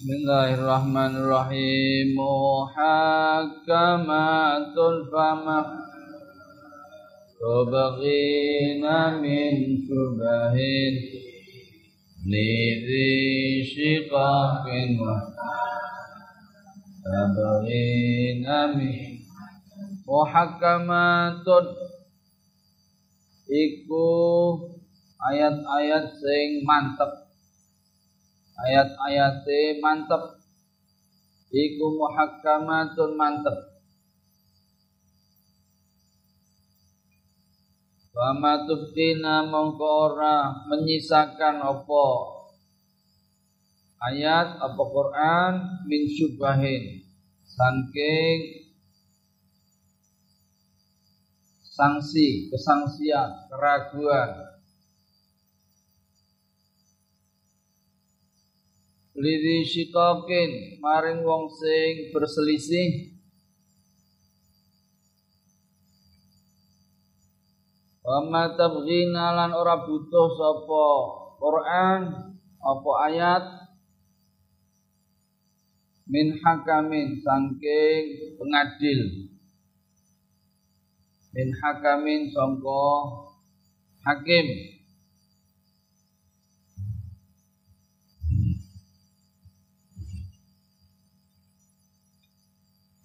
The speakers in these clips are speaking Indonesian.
Bismillahirrahmanirrahim. Muhakamatun fama. Tubagina min subahin Lidhi shiqaqin Tabagina min. Muhakamatun Iku ayat-ayat sing mantep ayat-ayate mantep. Iku muhakkamatun mantep. Wama tubtina mongko menyisakan apa. Ayat apa Quran min syubahin saking sanksi kesangsian keraguan lidhi syikakin maring wong sing berselisih. Wama tabghina lan ora butuh sapa Quran apa ayat? Min hakamin sangking pengadil. Min hakamin sangka hakim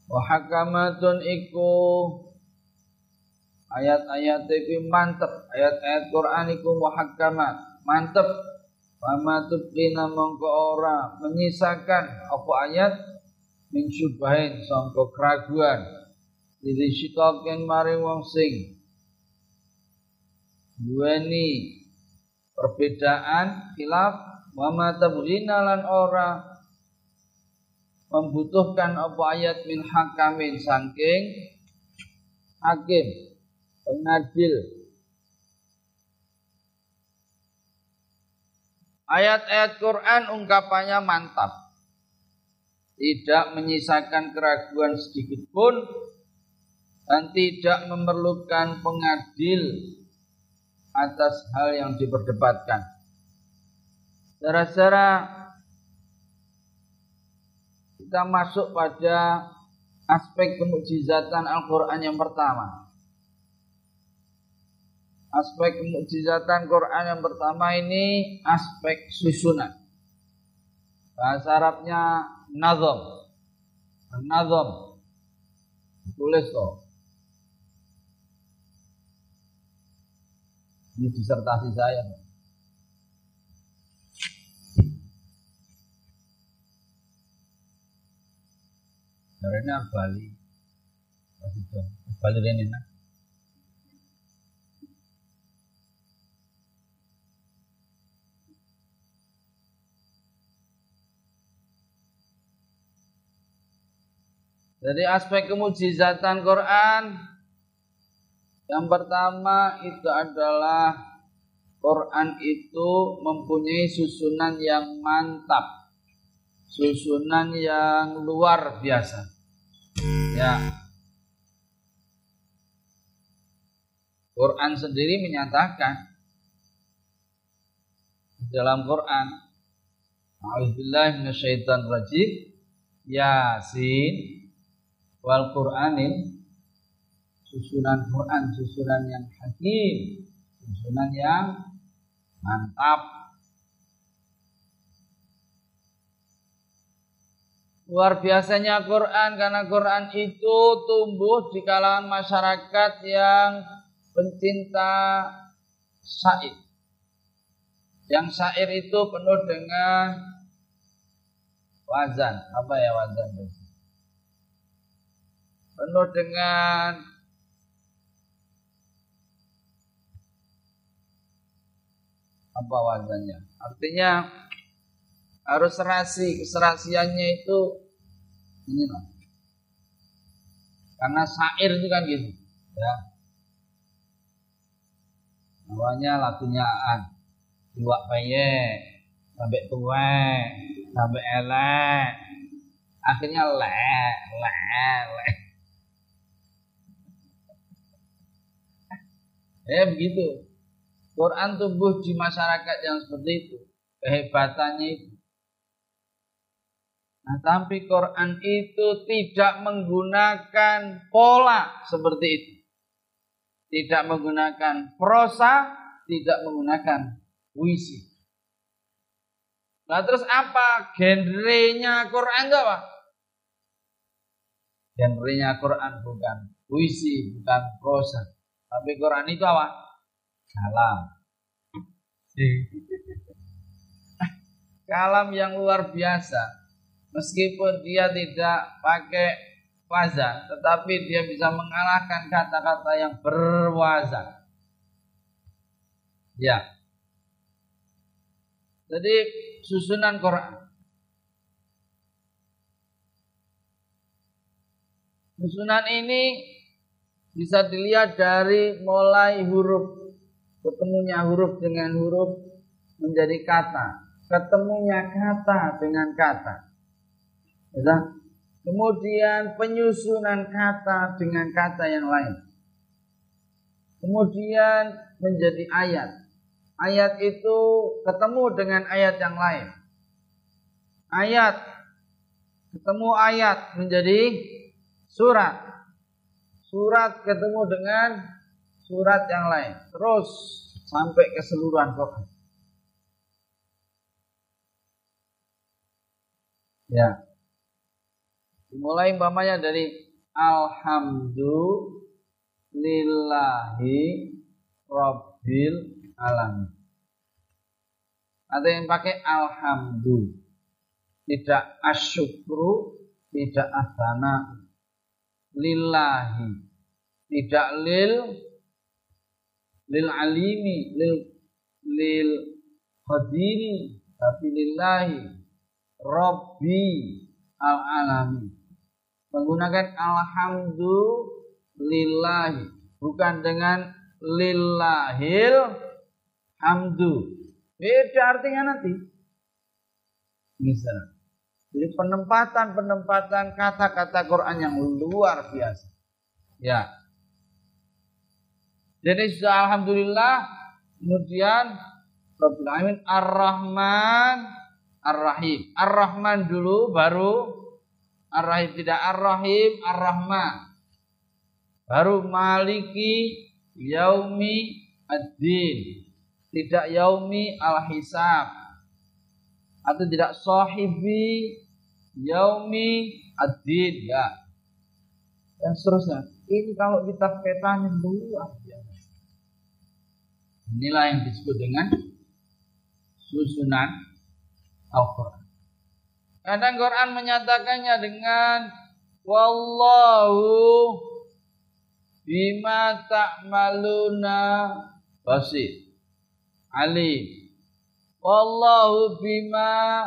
wa hakamatun iku ayat-ayat iki mantep. Ayat-ayat Quran iku muhakkamat mantep. Fama tuqina mongko ora menyisakan apa ayat min syubhain sangka keraguan. Diri syitokin maring wong sing duweni perbedaan khilaf wa ma tabghina lan ora membutuhkan apa ayat min hakamin sangking hakim pengadil ayat-ayat Quran ungkapannya mantap tidak menyisakan keraguan sedikit pun dan tidak memerlukan pengadil atas hal yang diperdebatkan. Secara-secara kita masuk pada aspek kemujizatan Al-Quran yang pertama. Aspek kemujizatan Quran yang pertama ini aspek susunan. Bahasa Arabnya nazam. Nazam. Tulis toh. Ini disertasi saya. Karena Bali. Bali ini nah. Jadi aspek kemujizatan Quran yang pertama itu adalah Quran itu mempunyai susunan yang mantap, susunan yang luar biasa. Ya. Quran sendiri menyatakan dalam Quran rajim Yasin wal Qur'anin susunan Quran susunan yang hakim susunan yang mantap Luar biasanya Quran karena Quran itu tumbuh di kalangan masyarakat yang pencinta syair. Yang syair itu penuh dengan wazan. Apa ya wazan? Penuh dengan apa wazannya? Artinya harus serasi keserasiannya itu ini lah karena syair itu kan gitu ya. Namanya lagunya an. Dua baye sampai tua sampai elek. Akhirnya le le le ya begitu. Quran tumbuh di masyarakat yang seperti itu. Kehebatannya itu Nah, tapi Quran itu tidak menggunakan pola seperti itu. Tidak menggunakan prosa, tidak menggunakan puisi. Nah, terus apa genrenya Quran itu apa? Genrenya Quran bukan puisi, bukan prosa. Tapi Quran itu apa? Kalam. Kalam yang luar biasa meskipun dia tidak pakai wazan, tetapi dia bisa mengalahkan kata-kata yang berwazan. Ya. Jadi susunan Quran. Susunan ini bisa dilihat dari mulai huruf ketemunya huruf dengan huruf menjadi kata, ketemunya kata dengan kata. Ya. Kemudian penyusunan kata dengan kata yang lain. Kemudian menjadi ayat. Ayat itu ketemu dengan ayat yang lain. Ayat ketemu ayat menjadi surat. Surat ketemu dengan surat yang lain. Terus sampai keseluruhan Quran. Ya. Mulai umpamanya dari alhamdulillahi rabbil alamin. Ada yang pakai alhamdulillah. Tidak asyukru, tidak asana. Lillahi. Tidak lil lil alimi, lil lil qadiri, tapi lillahi. Rabbi al alamin menggunakan alhamdulillah bukan dengan lillahil hamdu. Beda artinya nanti. Misal. Jadi penempatan-penempatan kata-kata Quran yang luar biasa. Ya. Jadi sudah alhamdulillah kemudian Rabbil Alamin Ar-Rahman Ar-Rahim. Ar-Rahman dulu baru Ar-Rahim tidak Ar-Rahim, Ar-Rahman. Baru Maliki Yaumi Ad-Din. Tidak Yaumi Al-Hisab. Atau tidak Sahibi Yaumi Ad-Din. Ya. Dan seterusnya. Ini kalau kita petanya luar biasa. Inilah yang disebut dengan susunan Al-Quran. Kadang Quran menyatakannya dengan wallahu bima ta'maluna basir. Ali. Wallahu bima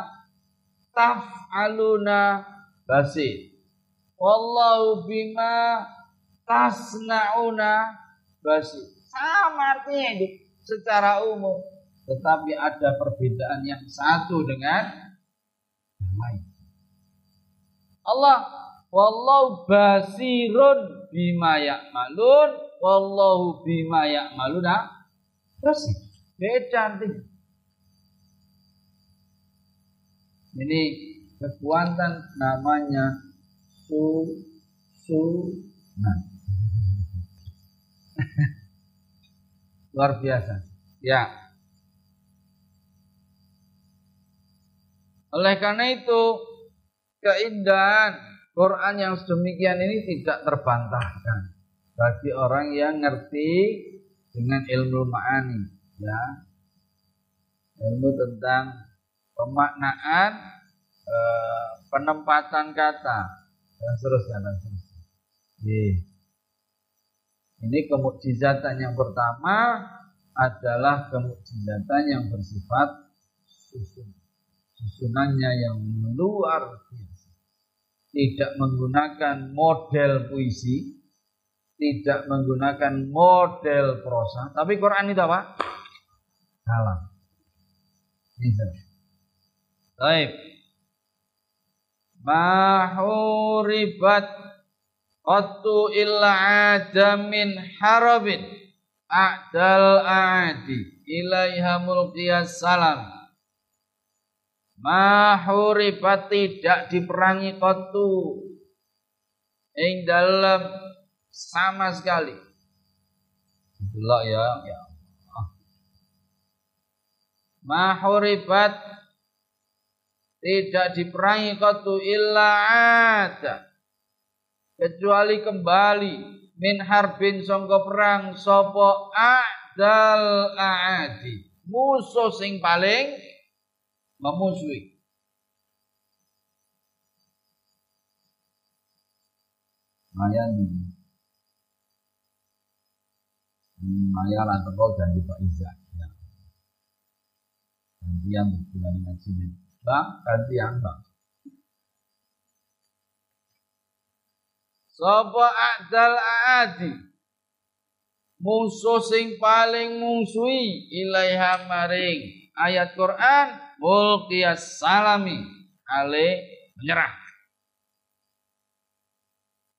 taf'aluna basir. Wallahu bima tasnauna basir. Sama artinya itu secara umum. Tetapi ada perbedaan yang satu dengan Allah. Wallahu basirun bima ya'malun. Wallahu bima ya'maluna terus beda nanti ini kekuatan namanya su su nah luar biasa. Ya. Oleh karena itu keindahan. Quran yang sedemikian ini tidak terbantahkan bagi orang yang ngerti dengan ilmu ma'ani ya. Ilmu tentang pemaknaan e, penempatan kata dan seterusnya dan seterusnya. Ini kemukjizatan yang pertama adalah kemukjizatan yang bersifat susun susunannya yang luar biasa tidak menggunakan model puisi, tidak menggunakan model prosa, tapi Quran itu apa? Kalam. Baik. Mahuribat qattu illa adamin harabin a'dal a'adi ilaiha mulqiyas salam mahuribat tidak diperangi kotu. Ing dalam sama sekali. Delok ya ya mahuribat tidak diperangi kotu illa ada. Kecuali kembali min harbin sangka perang sapa adal aadi. Musuh sing paling memusuhi Maya nih. Maya lah teko ganti Pak Iza ya. Gantian bulan ngaji nih. Bang, gantian bang. Sapa adal aadi musuh sing paling mungsuhi ilaiha maring ayat Quran mulqiyas salami ale menyerah.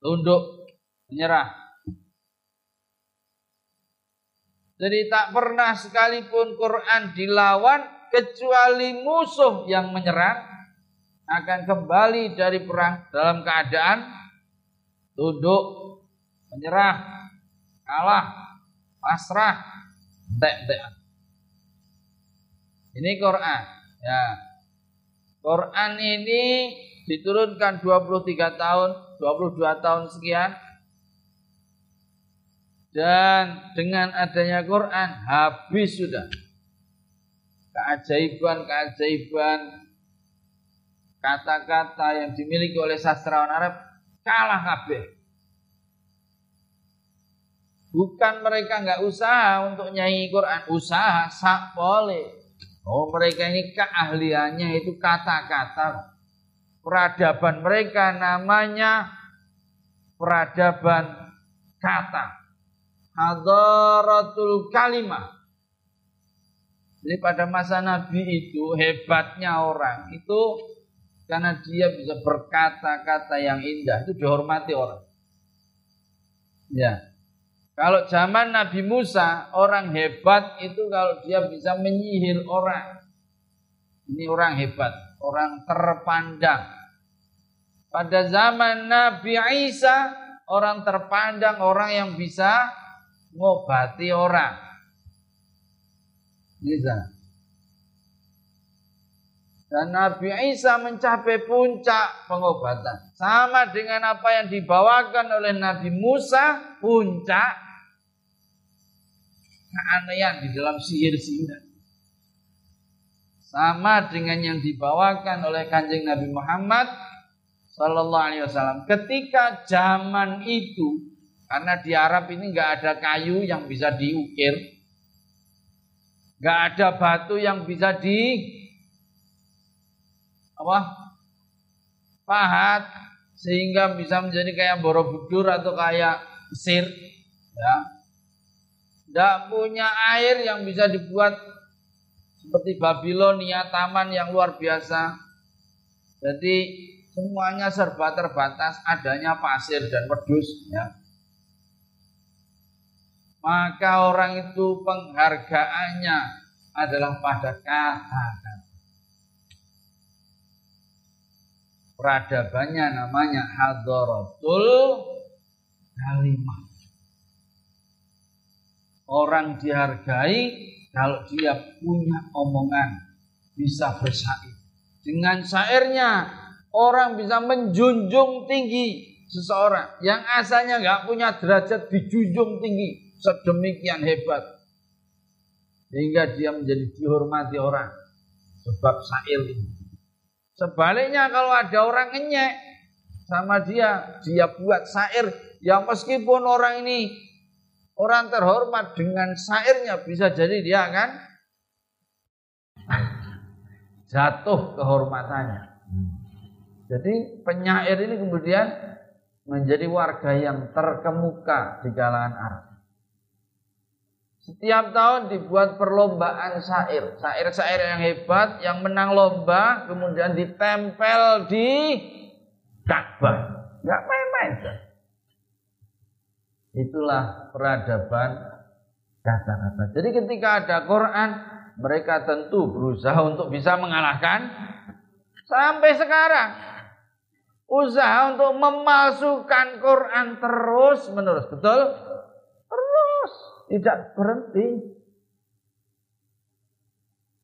Tunduk menyerah. Jadi tak pernah sekalipun Quran dilawan kecuali musuh yang menyerang akan kembali dari perang dalam keadaan tunduk, menyerah, kalah, pasrah, entek Ini Quran. Ya. Quran ini diturunkan 23 tahun, 22 tahun sekian. Dan dengan adanya Quran habis sudah keajaiban-keajaiban kata-kata yang dimiliki oleh sastrawan Arab kalah kabeh. Bukan mereka nggak usaha untuk nyanyi Quran, usaha sak boleh. Oh mereka ini keahliannya itu kata-kata. Peradaban mereka namanya peradaban kata. Hadaratul kalimah. Jadi pada masa Nabi itu hebatnya orang itu karena dia bisa berkata-kata yang indah itu dihormati orang. Ya. Kalau zaman Nabi Musa orang hebat itu kalau dia bisa menyihir orang. Ini orang hebat, orang terpandang. Pada zaman Nabi Isa orang terpandang orang yang bisa ngobati orang. Bisa. Dan Nabi Isa mencapai puncak pengobatan. Sama dengan apa yang dibawakan oleh Nabi Musa, puncak keanehan di dalam sihir-sihir. Sama dengan yang dibawakan oleh kanjeng Nabi Muhammad Sallallahu Alaihi Wasallam. Ketika zaman itu, karena di Arab ini nggak ada kayu yang bisa diukir, nggak ada batu yang bisa di apa pahat sehingga bisa menjadi kayak Borobudur atau kayak Mesir ya tidak punya air yang bisa dibuat seperti Babilonia taman yang luar biasa. Jadi semuanya serba terbatas adanya pasir dan wedus ya. Maka orang itu penghargaannya adalah pada kata-kata peradabannya namanya hadaratul kalimah. Orang dihargai kalau dia punya omongan, bisa bersair. Dengan syairnya orang bisa menjunjung tinggi seseorang. Yang asalnya nggak punya derajat dijunjung tinggi. Sedemikian hebat. Sehingga dia menjadi dihormati orang. Sebab syair ini. Sebaliknya kalau ada orang ngenyek sama dia, dia buat syair yang meskipun orang ini orang terhormat dengan syairnya bisa jadi dia akan jatuh kehormatannya. Jadi penyair ini kemudian menjadi warga yang terkemuka di kalangan Arab. Setiap tahun dibuat perlombaan syair. Syair-syair yang hebat, yang menang lomba, kemudian ditempel di Ka'bah. Gak main-main. Itulah peradaban kata-kata. Jadi ketika ada Quran, mereka tentu berusaha untuk bisa mengalahkan Sampai sekarang usaha untuk memalsukan Quran terus menerus, betul? Terus, tidak berhenti.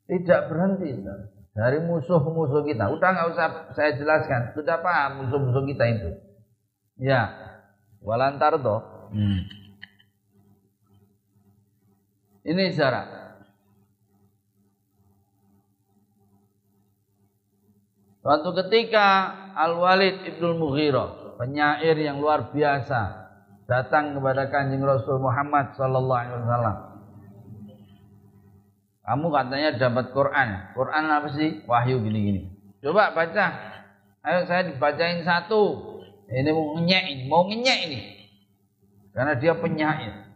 Tidak berhenti. Dari musuh-musuh kita. Udah nggak usah saya jelaskan. Sudah paham musuh-musuh kita itu. Ya. Walantar toh. Hmm. Ini cara. Suatu ketika Al-Walid Ibnu Mughirah, penyair yang luar biasa, datang kepada Kanjeng Rasul Muhammad sallallahu alaihi wasallam. Kamu katanya dapat Quran. Quran apa sih? Wahyu gini-gini. Coba baca. Ayo saya dibacain satu. Ini mau ngenyek ini, mau ngenyek ini. Karena dia penyair.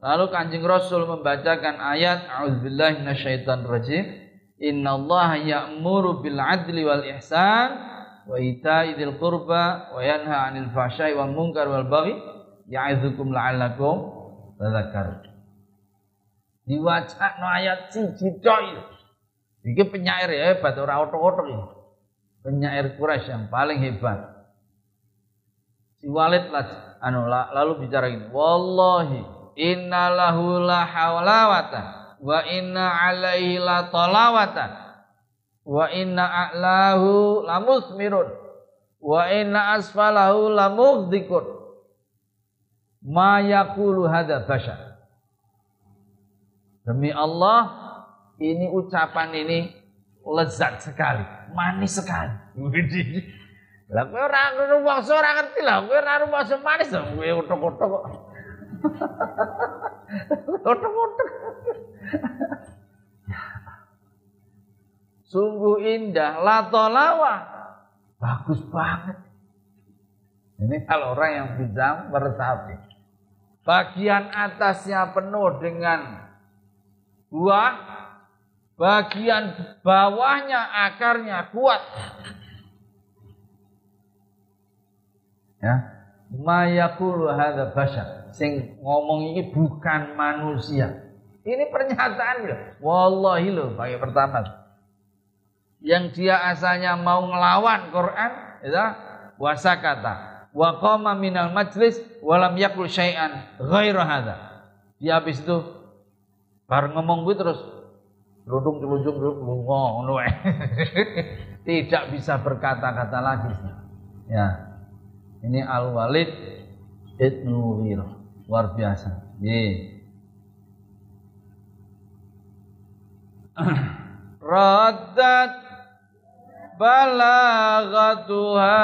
Lalu Kanjeng Rasul membacakan ayat A'udzubillahi minasyaitonirrajim. Inna Allah ya'muru bil adli wal ihsan wa ita'i dzil qurba wa yanha 'anil fahsya'i wal munkar wal baghi ya'idzukum la'allakum tadhakkarun. Diwacana ayat siji tok iki. penyair ya hebat ora otok-otok ini. Penyair Quraisy yang paling hebat. Si Walid lah, anu lalu bicara ini. Wallahi innalahu la hawlawatan wa inna alaihi la talawatan wa inna a'lahu la musmirun wa inna asfalahu la mughdikun ma yakulu hadha bashar. Demi Allah ini ucapan ini lezat sekali manis sekali lah kowe ora rumangsa ora ngerti lah kowe ora rumangsa manis kowe utuk-utuk kok utuk-utuk Sungguh indah, latolawa. Bagus banget. Ini kalau orang yang bisa meresapi. Bagian atasnya penuh dengan buah, bagian bawahnya akarnya kuat. Ya, mayakulu hadza bashar. Sing ngomong ini bukan manusia. Ini pernyataan loh. Wallahi loh, bagi pertama. Yang dia asalnya mau ngelawan Quran, ya, wasa kata. Wa qama minal majlis walam yakul syai'an ghairu hadza. Dia habis itu baru ngomong gue terus rudung celujung ngono Tidak bisa berkata-kata lagi. Ya. Ini Al-Walid Ibnu Luar biasa. Yeah. raddat balaghatuha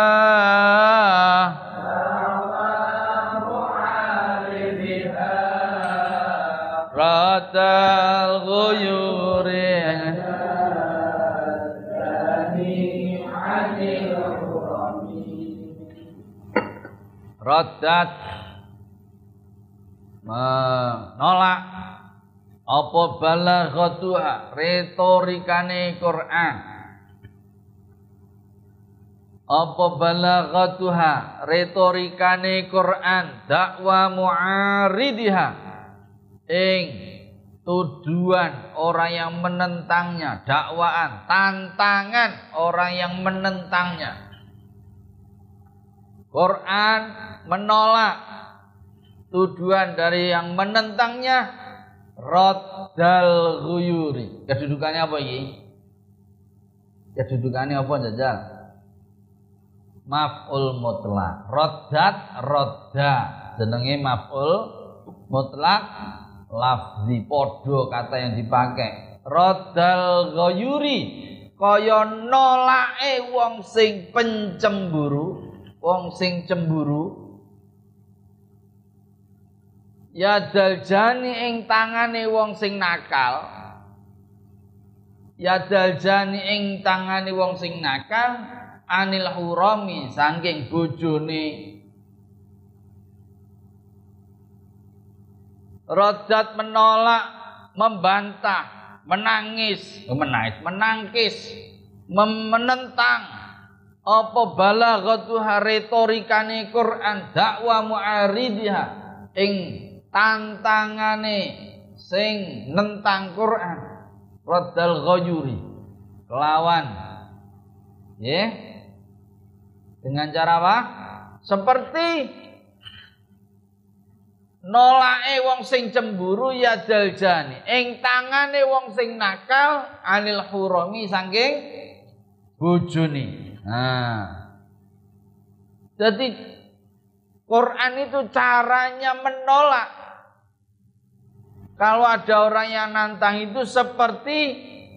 radal ghuyuri raddat menolak. Apa balaghatuha retorikane Quran? Apa balaghatuha retorikane Quran? Dakwa mu'aridiha ing tuduhan orang yang menentangnya dakwaan tantangan orang yang menentangnya. Quran menolak tuduhan dari yang menentangnya Roddal Guyuri. Kedudukannya apa ini? Kedudukannya apa jajal? Maf'ul mutlak. Roddat rodda. Jenenge maf'ul mutlak lafzi podo kata yang dipakai. Roddal Guyuri kaya nolake wong sing pencemburu, wong sing cemburu ya daljani ing tangane wong sing nakal. Ya daljani ing tangane wong sing nakal anil hurami saking bojone. Rodat menolak, membantah, menangis, menangis, menangkis, menentang. Apa balaghatuha retorikane Quran dakwa mu'aridiha ing tantangane sing nentang Quran Raddal Ghayuri kelawan. Ya. Dengan cara apa? Seperti nolake wong sing cemburu ya daljani ing tangane wong sing nakal anil hurami saking bojone. Nah. Jadi Quran itu caranya menolak kalau ada orang yang nantang itu seperti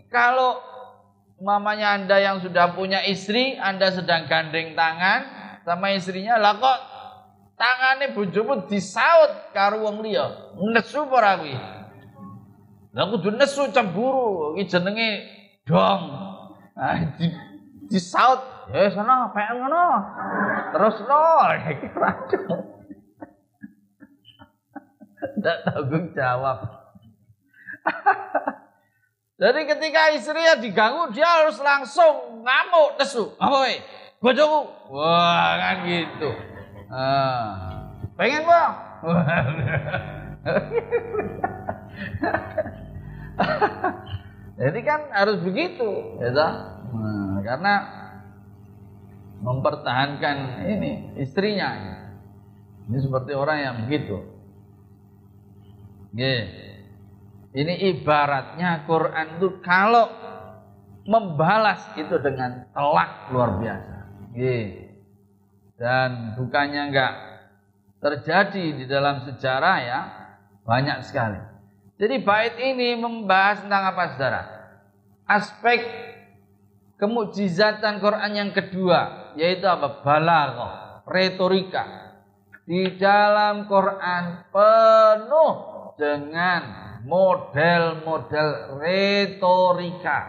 kalau mamanya Anda yang sudah punya istri, Anda sedang gandeng tangan sama istrinya, lah kok tangane bojomu disaut karo wong liya. Nesu ora kuwi? Lah kudu nesu cemburu, iki jenenge dong. Nah, di, disaut, ya sana pengen ngono. Terus no, iki racu. Tidak tanggung jawab. Jadi ketika istrinya diganggu, dia harus langsung ngamuk, nesu. Apa weh? Bojoku. Wah, kan gitu. Ah. Pengen bang? Jadi kan harus begitu, ya nah, karena mempertahankan ini istrinya. Ini seperti orang yang begitu. Ini ibaratnya Quran itu kalau membalas itu dengan telak luar biasa. Dan bukannya enggak terjadi di dalam sejarah ya banyak sekali. Jadi bait ini membahas tentang apa saudara? Aspek kemujizatan Quran yang kedua yaitu apa? Balaghah, retorika. Di dalam Quran penuh dengan model-model retorika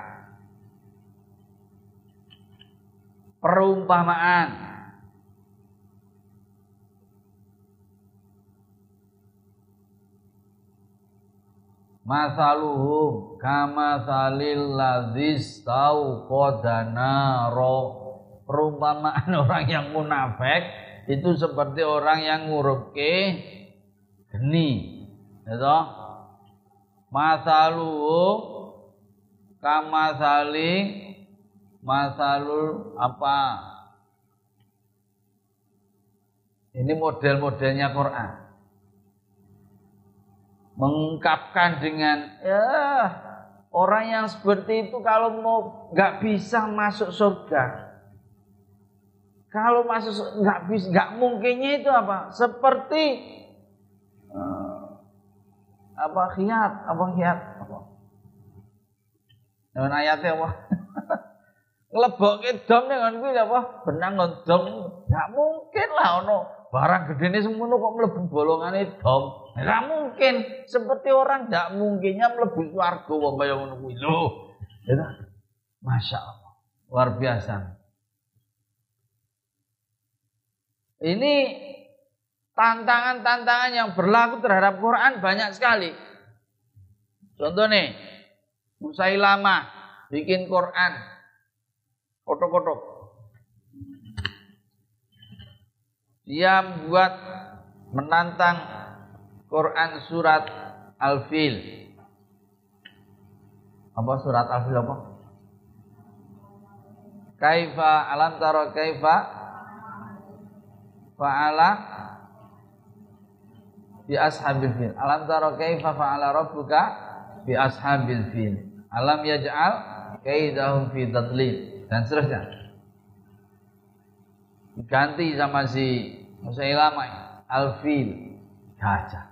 perumpamaan Masaluhum kama salil ladhis tau kodanaro Perumpamaan orang yang munafik itu seperti orang yang ngurupke geni. Ya masalu kama sali masalul apa? Ini model-modelnya Quran. Mengungkapkan dengan ya orang yang seperti itu kalau mau nggak bisa masuk surga kalau masuk nggak bisa nggak mungkinnya itu apa? Seperti uh, apa khiat apa khiat? Apa? Dengan ayatnya apa? Nglebokke dom dengan kuwi apa? Benang ngondom nggak mungkin lah ono. Barang gede ini semono kok mlebu bolongane dom nggak mungkin. Seperti orang nggak mungkinnya mlebu swarga wong kaya ngono kuwi. Lho ya Masya Allah. Luar biasa ini tantangan-tantangan yang berlaku terhadap Quran banyak sekali. Contoh nih, Musailamah bikin Quran, kotok-kotok. Dia buat menantang Quran surat Al-Fil. Apa surat Al-Fil apa? Kaifa alam taro kaifa fa'ala bi ashabil fil. Alam tara kaifa fa'ala rabbuka bi ashabil fil. Alam yaj'al kaidahum fi tadlil dan seterusnya. Ganti sama si Musailamah al-fil gajah.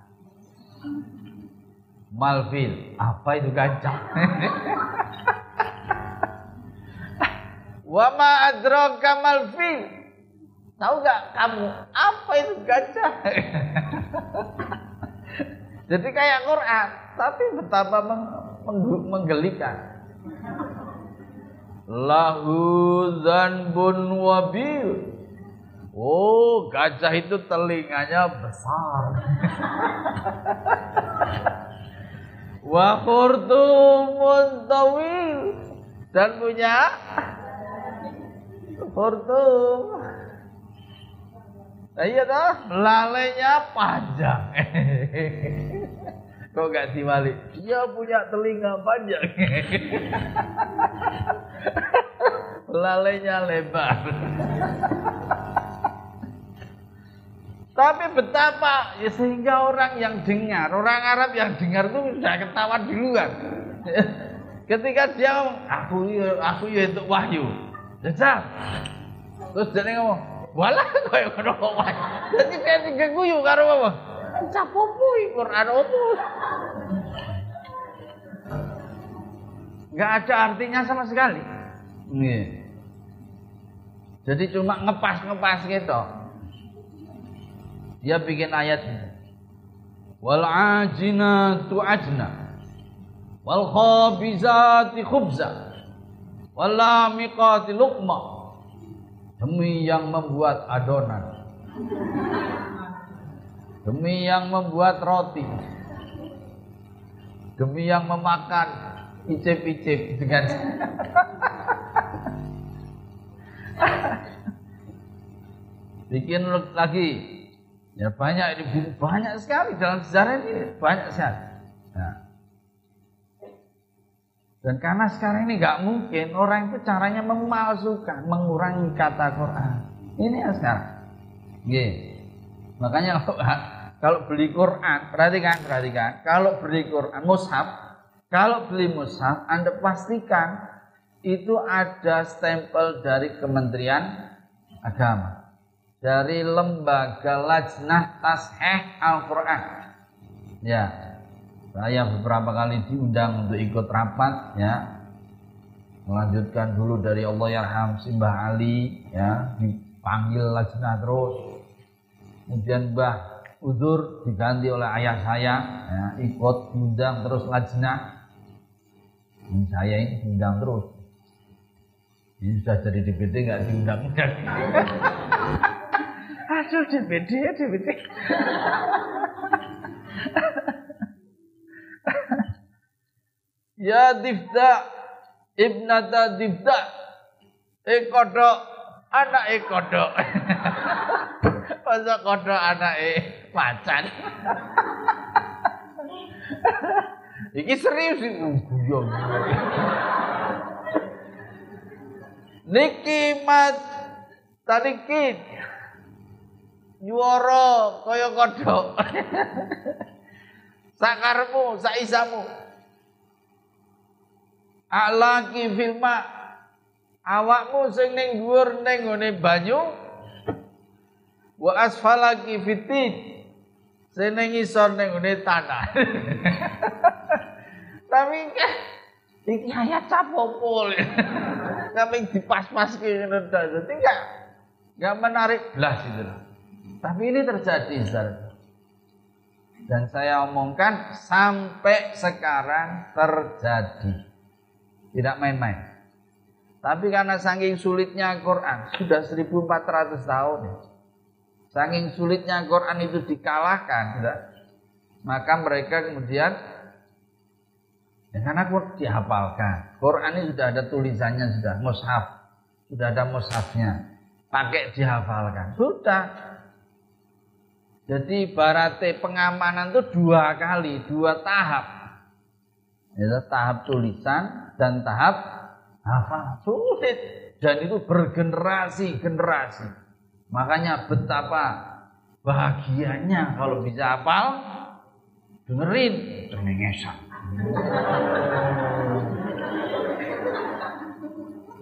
Malfil, apa itu gajah? Wa ma adraka malfil? Tahu gak kamu apa itu gajah? Jadi kayak Quran, tapi betapa meng menggelikan. Lahu zanbun wabil. Oh, gajah itu telinganya besar. Wa khurtumun tawil dan punya khurtum. Nah, iya dah, lalainya panjang. Kok gak diwali? Dia punya telinga panjang. Lalainya lebar. Tapi betapa ya sehingga orang yang dengar, orang Arab yang dengar itu sudah ketawa duluan. Ketika dia ngomong, aku ya, aku ya itu wahyu. Jajal. Terus dia ngomong, walah kaya ngono wahyu. Jadi dia digeguyu karo apa? Capopo Quran opo? Enggak ada artinya sama sekali. Nih. Jadi cuma ngepas-ngepas gitu. Dia bikin ayat. Wal ajinatu ajna. Wal khabizati khubza. Wal lamiqati luqma. Demi yang membuat adonan. Demi yang membuat roti. Demi yang memakan icip-icip dengan bikin lagi ya banyak ini banyak sekali dalam sejarah ini banyak sekali dan karena sekarang ini nggak mungkin orang itu caranya memalsukan mengurangi kata Quran. Ini ya sekarang. Yeah. makanya kalau, kalau beli Quran perhatikan perhatikan. Kalau beli Quran mushaf. Kalau beli mushaf anda pastikan itu ada stempel dari Kementerian Agama. Dari lembaga Lajnah Tasheh Al-Quran. Ya, saya beberapa kali diundang untuk ikut rapat ya. Melanjutkan dulu dari Allah Yarham Simbah Ali ya, dipanggil Lajnah terus. Kemudian Mbah Udur diganti oleh ayah saya ya, ikut diundang terus Lajnah. Dan saya ini diundang terus. Ini sudah jadi DPD nggak diundang-undang. Aduh DPD ya DPD. Ya Difta Ibnata Difta Eh anak eh. Masa kodok anak eh macan. Iki serius iki guyon. Niki mat tadikit Nyuara kaya kodhok. Sakarmu, saisamu. Alaki filma awakmu sing ning dhuwur ning ngene banyu wa asfalaki fitin sing ning isor ning ngene tanah. Tapi iki ayat capopol. Kami dipas-pas ki ngono Dadi enggak enggak menarik belas itu. Tapi ini terjadi, saudara. Dan saya omongkan sampai sekarang terjadi. Tidak main-main. Tapi karena saking sulitnya Quran, sudah 1400 tahun. Saking sulitnya Quran itu dikalahkan, sudah. Maka mereka kemudian ya karena Quran dihafalkan. Quran ini sudah ada tulisannya sudah, mushaf. Sudah ada mushafnya. Pakai dihafalkan. Sudah, jadi barate pengamanan itu dua kali, dua tahap. Itu tahap tulisan dan tahap hafal. Sulit dan itu bergenerasi generasi. Makanya betapa bahagianya kalau bisa hafal dengerin cengengesan.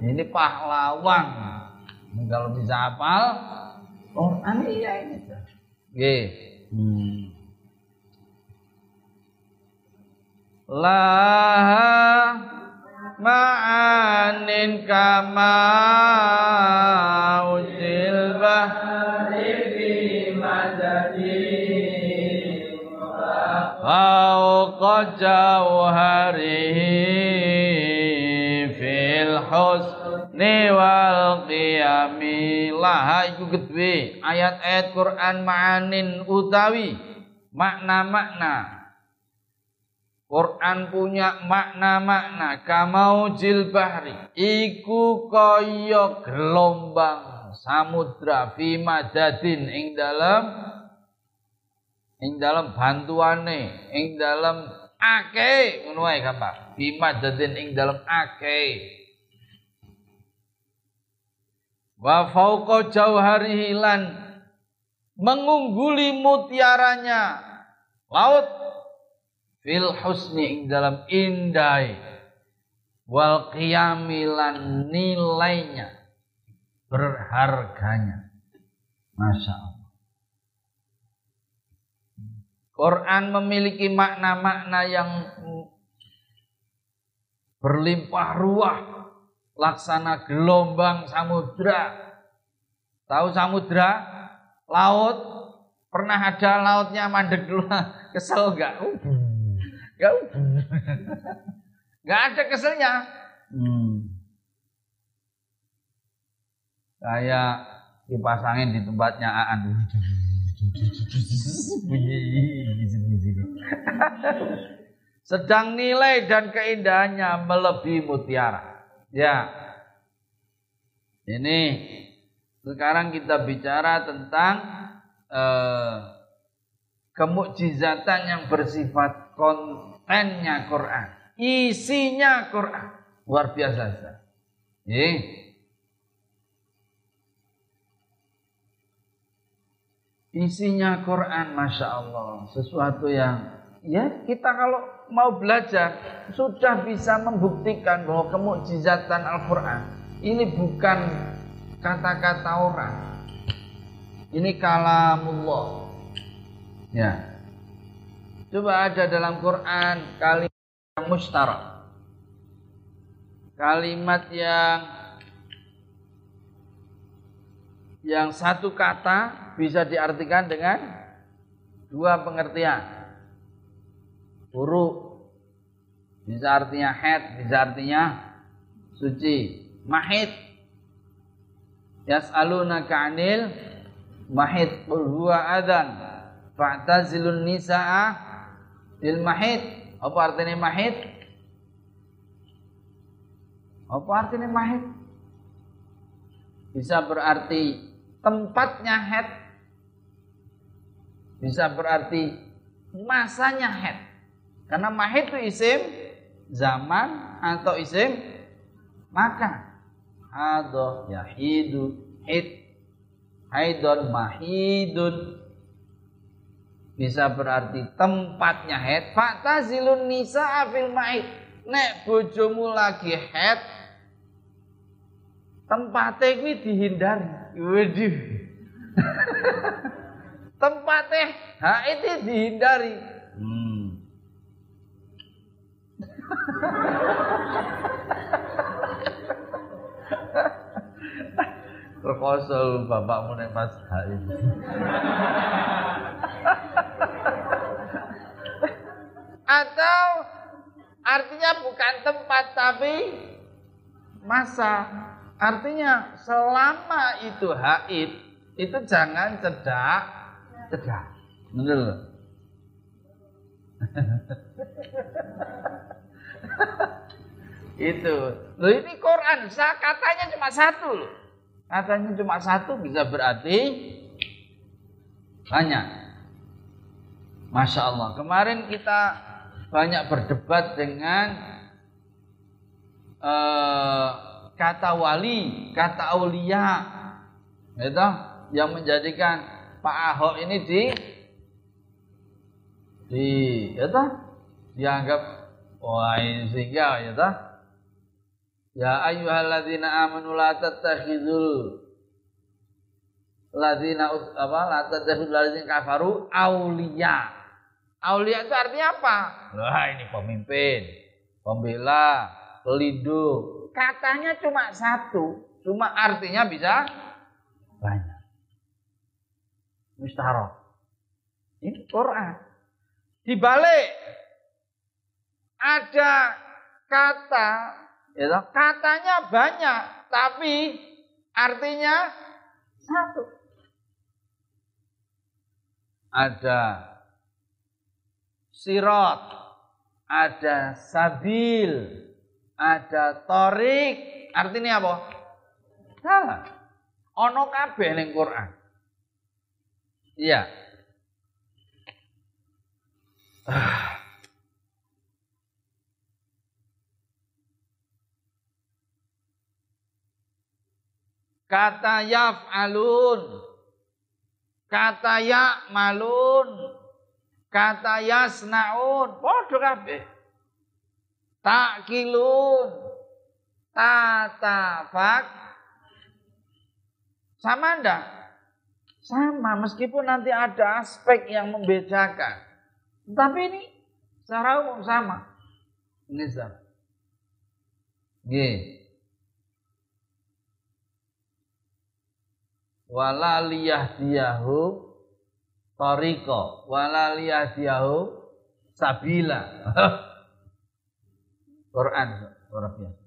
Ini pahlawan. Kalau bisa hafal, oh aneh ya ini. Nggih. Hmm. Laha ma'anin kama usil bahri fi madadi fauqa jauharihi fil husni wal qiyami. Laha iku gedhe ayat-ayat Quran ma'anin utawi makna-makna Quran punya makna-makna. Kamau jil bahri. Iku kaya gelombang samudra fi madadin. Ing dalam ing dalam bantuane, ing dalam ake, ngono wae gampang. Bima dadin ing dalam ake. Wa fauqa jauharihi lan mengungguli mutiaranya. Laut fil husni ing dalam indai. Wal qiyamilan nilainya. Berharganya. Masya Allah. Quran memiliki makna-makna yang berlimpah ruah. Laksana gelombang samudra. Tahu samudra? Laut? Pernah ada lautnya mandek dulu kesel enggak enggak enggak ada keselnya hmm. kayak dipasangin di tempatnya Aan Sedang nilai dan keindahannya melebihi mutiara. Ya. Ini sekarang kita bicara tentang eh, kemukjizatan yang bersifat kontennya Quran, isinya Quran. Luar biasa. Eh, Isinya Quran, masya Allah, sesuatu yang ya kita kalau mau belajar sudah bisa membuktikan bahwa kemukjizatan Al-Quran ini bukan kata-kata orang, ini kalamullah. Ya, coba ada dalam Quran kalimat yang mustarak, kalimat yang yang satu kata bisa diartikan dengan dua pengertian. Buruk bisa artinya head, bisa artinya suci. Mahid yas'alunaka 'anil mahid qul huwa adan fa'tazilun nisaa il mahid. Apa artinya mahid? Apa artinya mahid? Bisa berarti tempatnya head bisa berarti masanya head. Karena mahid itu isim zaman atau isim maka. Hado yahidu hid haidon mahidun bisa berarti tempatnya head. Faktazilun nisa fil mahid. Nek bojomu lagi head tempatnya ini dihindari. Waduh. tempatnya itu dihindari. Hmm. Terkosol bapakmu nek pas hak Atau artinya bukan tempat tapi masa. Artinya selama itu haid itu jangan cedak cegah. Bener itu. Loh ini Quran, katanya cuma satu loh. Katanya cuma satu bisa berarti banyak. Masya Allah. Kemarin kita banyak berdebat dengan uh, kata wali, kata aulia, itu yang menjadikan Pak Ahok ini di di toh dianggap wah ini sehingga toh ya ayyuhalladzina amanu la tattakhidul ladzina apa la tattakhidul ladzina kafaru auliya auliya itu artinya apa wah ini pemimpin pembela pelindung katanya cuma satu cuma artinya bisa banyak Mustahara. Ini Quran. Di balik ada kata, ya, katanya banyak, tapi artinya satu. Ada sirot, ada sabil, ada torik. Artinya apa? Salah. Ono kabeh ning Quran. Iya. Kata yaf'alun. Kata ya'malun. Kata yasnaun. Podo kabeh. Takilun. Tatafak. Sama ndak? Sama, meskipun nanti ada aspek yang membedakan. Tapi ini secara umum sama. Ini sama. Gih. wala liyahdiyahu tariqa wala liyahdiyahu sabila Quran luar biasa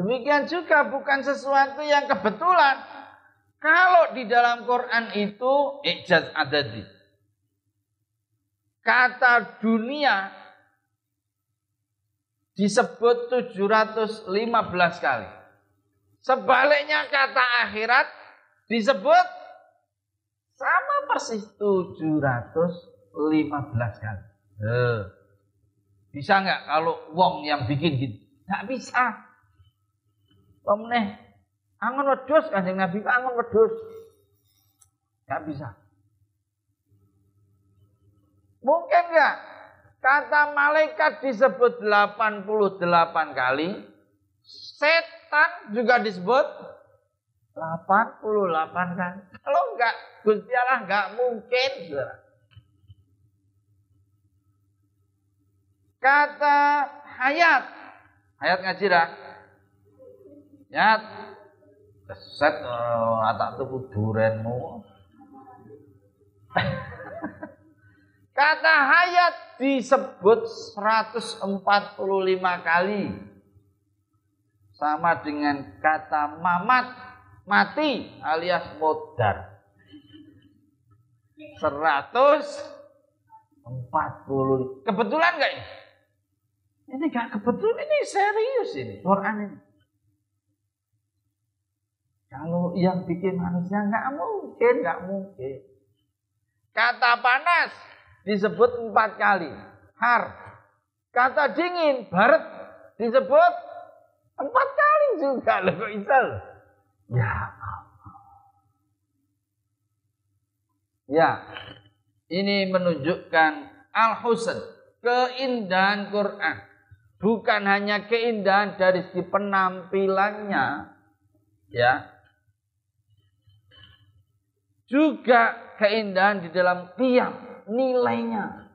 Demikian juga bukan sesuatu yang kebetulan. Kalau di dalam Quran itu ijaz adadi. Kata dunia disebut 715 kali. Sebaliknya kata akhirat disebut sama persis 715 kali. Eh. Bisa nggak kalau wong yang bikin gitu? Nggak bisa. Pemeneh angon wedus kanjeng Nabi angon wedus. Nggak bisa. Mungkin nggak? Kata malaikat disebut 88 kali. Set setan juga disebut 88 kan. Kalau enggak Gusti Allah enggak mungkin. Kata hayat. Hayat ngaji dah. Hayat. Keset oh, atak tuku durenmu. Kata hayat disebut 145 kali sama dengan kata mamat mati alias modar. 140 kebetulan enggak ini? Ini enggak kebetulan, ini serius ini Quran ini. Kalau yang bikin manusia enggak mungkin, enggak mungkin. Kata panas disebut empat kali. Har. Kata dingin, baret disebut Empat kali juga loh kok Ya Ya, ini menunjukkan al-husn, keindahan Quran. Bukan hanya keindahan dari segi penampilannya, ya. Juga keindahan di dalam tiang, nilainya.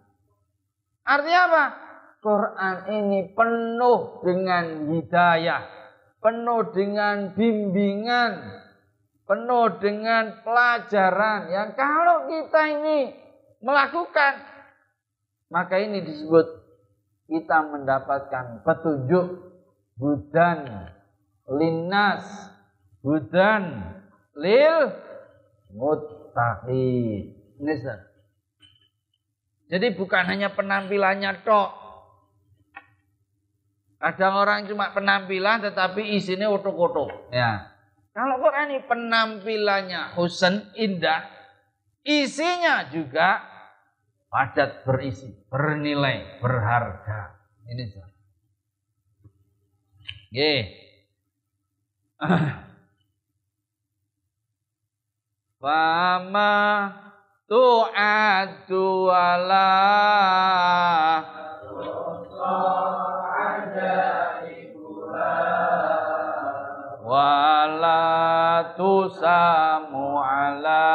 Artinya apa? Quran ini penuh dengan hidayah, penuh dengan bimbingan, penuh dengan pelajaran yang kalau kita ini melakukan maka ini disebut kita mendapatkan petunjuk budan linnas budan lil muttaqin. Jadi bukan hanya penampilannya tok, ada orang cuma penampilan tetapi isinya otok-otok. Ya. Kalau Quran ini penampilannya husen, indah, isinya juga padat berisi, bernilai, berharga. Ini sah. Oke. Fama tu'adu ala wala tusamu ala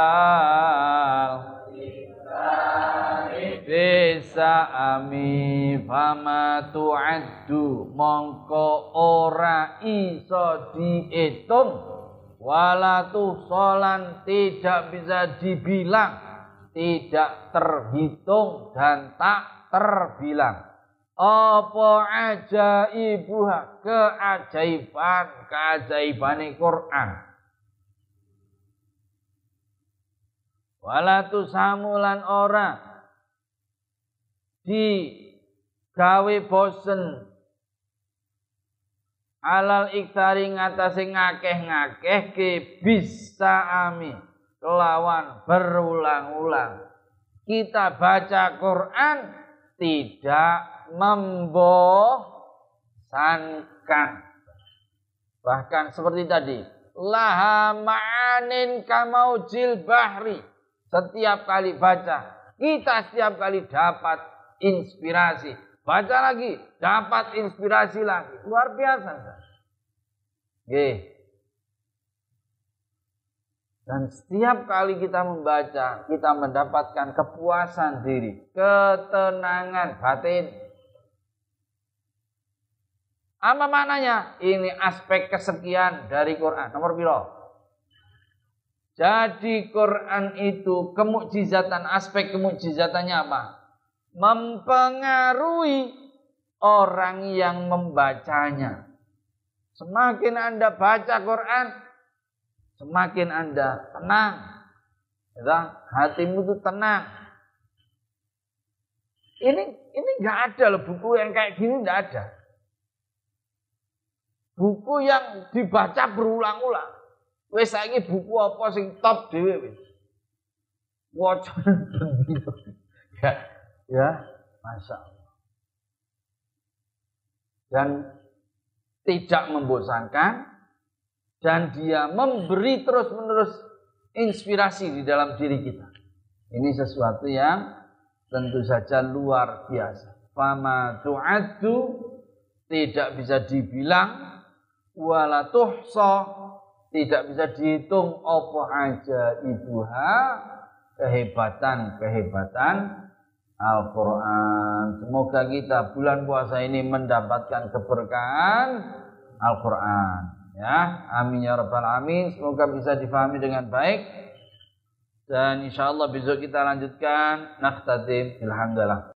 bisa ami fama tu'addu mongko ora iso dihitung wala tusolan tidak bisa dibilang. Tidak terhitung dan tak terbilang apa ajaibuha? Keajaiban. Keajaiban Quran. Wala samulan ora. Di gawe bosen. Alal iktari ngatasi ngakeh-ngakeh ke bisa ami. Kelawan berulang-ulang. Kita baca Quran tidak membosankan. Bahkan seperti tadi, laha ma'anin kamaujil bahri. Setiap kali baca, kita setiap kali dapat inspirasi. Baca lagi, dapat inspirasi lagi. Luar biasa. Oke. Dan setiap kali kita membaca, kita mendapatkan kepuasan diri, ketenangan batin. Apa maknanya? Ini aspek kesekian dari Quran. Nomor piro? Jadi Quran itu kemukjizatan, aspek kemukjizatannya apa? Mempengaruhi orang yang membacanya. Semakin Anda baca Quran, semakin Anda tenang. Ya, hatimu itu tenang. Ini ini nggak ada loh buku yang kayak gini nggak ada. Buku yang dibaca berulang-ulang. Wes saiki buku apa sing top dhewe wis. Waca ya, ya, masya. Dan tidak membosankan, dan dia memberi terus-menerus inspirasi di dalam diri kita. Ini sesuatu yang tentu saja luar biasa. Fama tu'addu tidak bisa dibilang wala tuhsa tidak bisa dihitung apa aja ibuha kehebatan-kehebatan Al-Quran. Semoga kita bulan puasa ini mendapatkan keberkahan Al-Quran. Ya, amin ya rabbal alamin. Semoga bisa difahami dengan baik. Dan insya Allah besok kita lanjutkan. Nakhtatim. Alhamdulillah.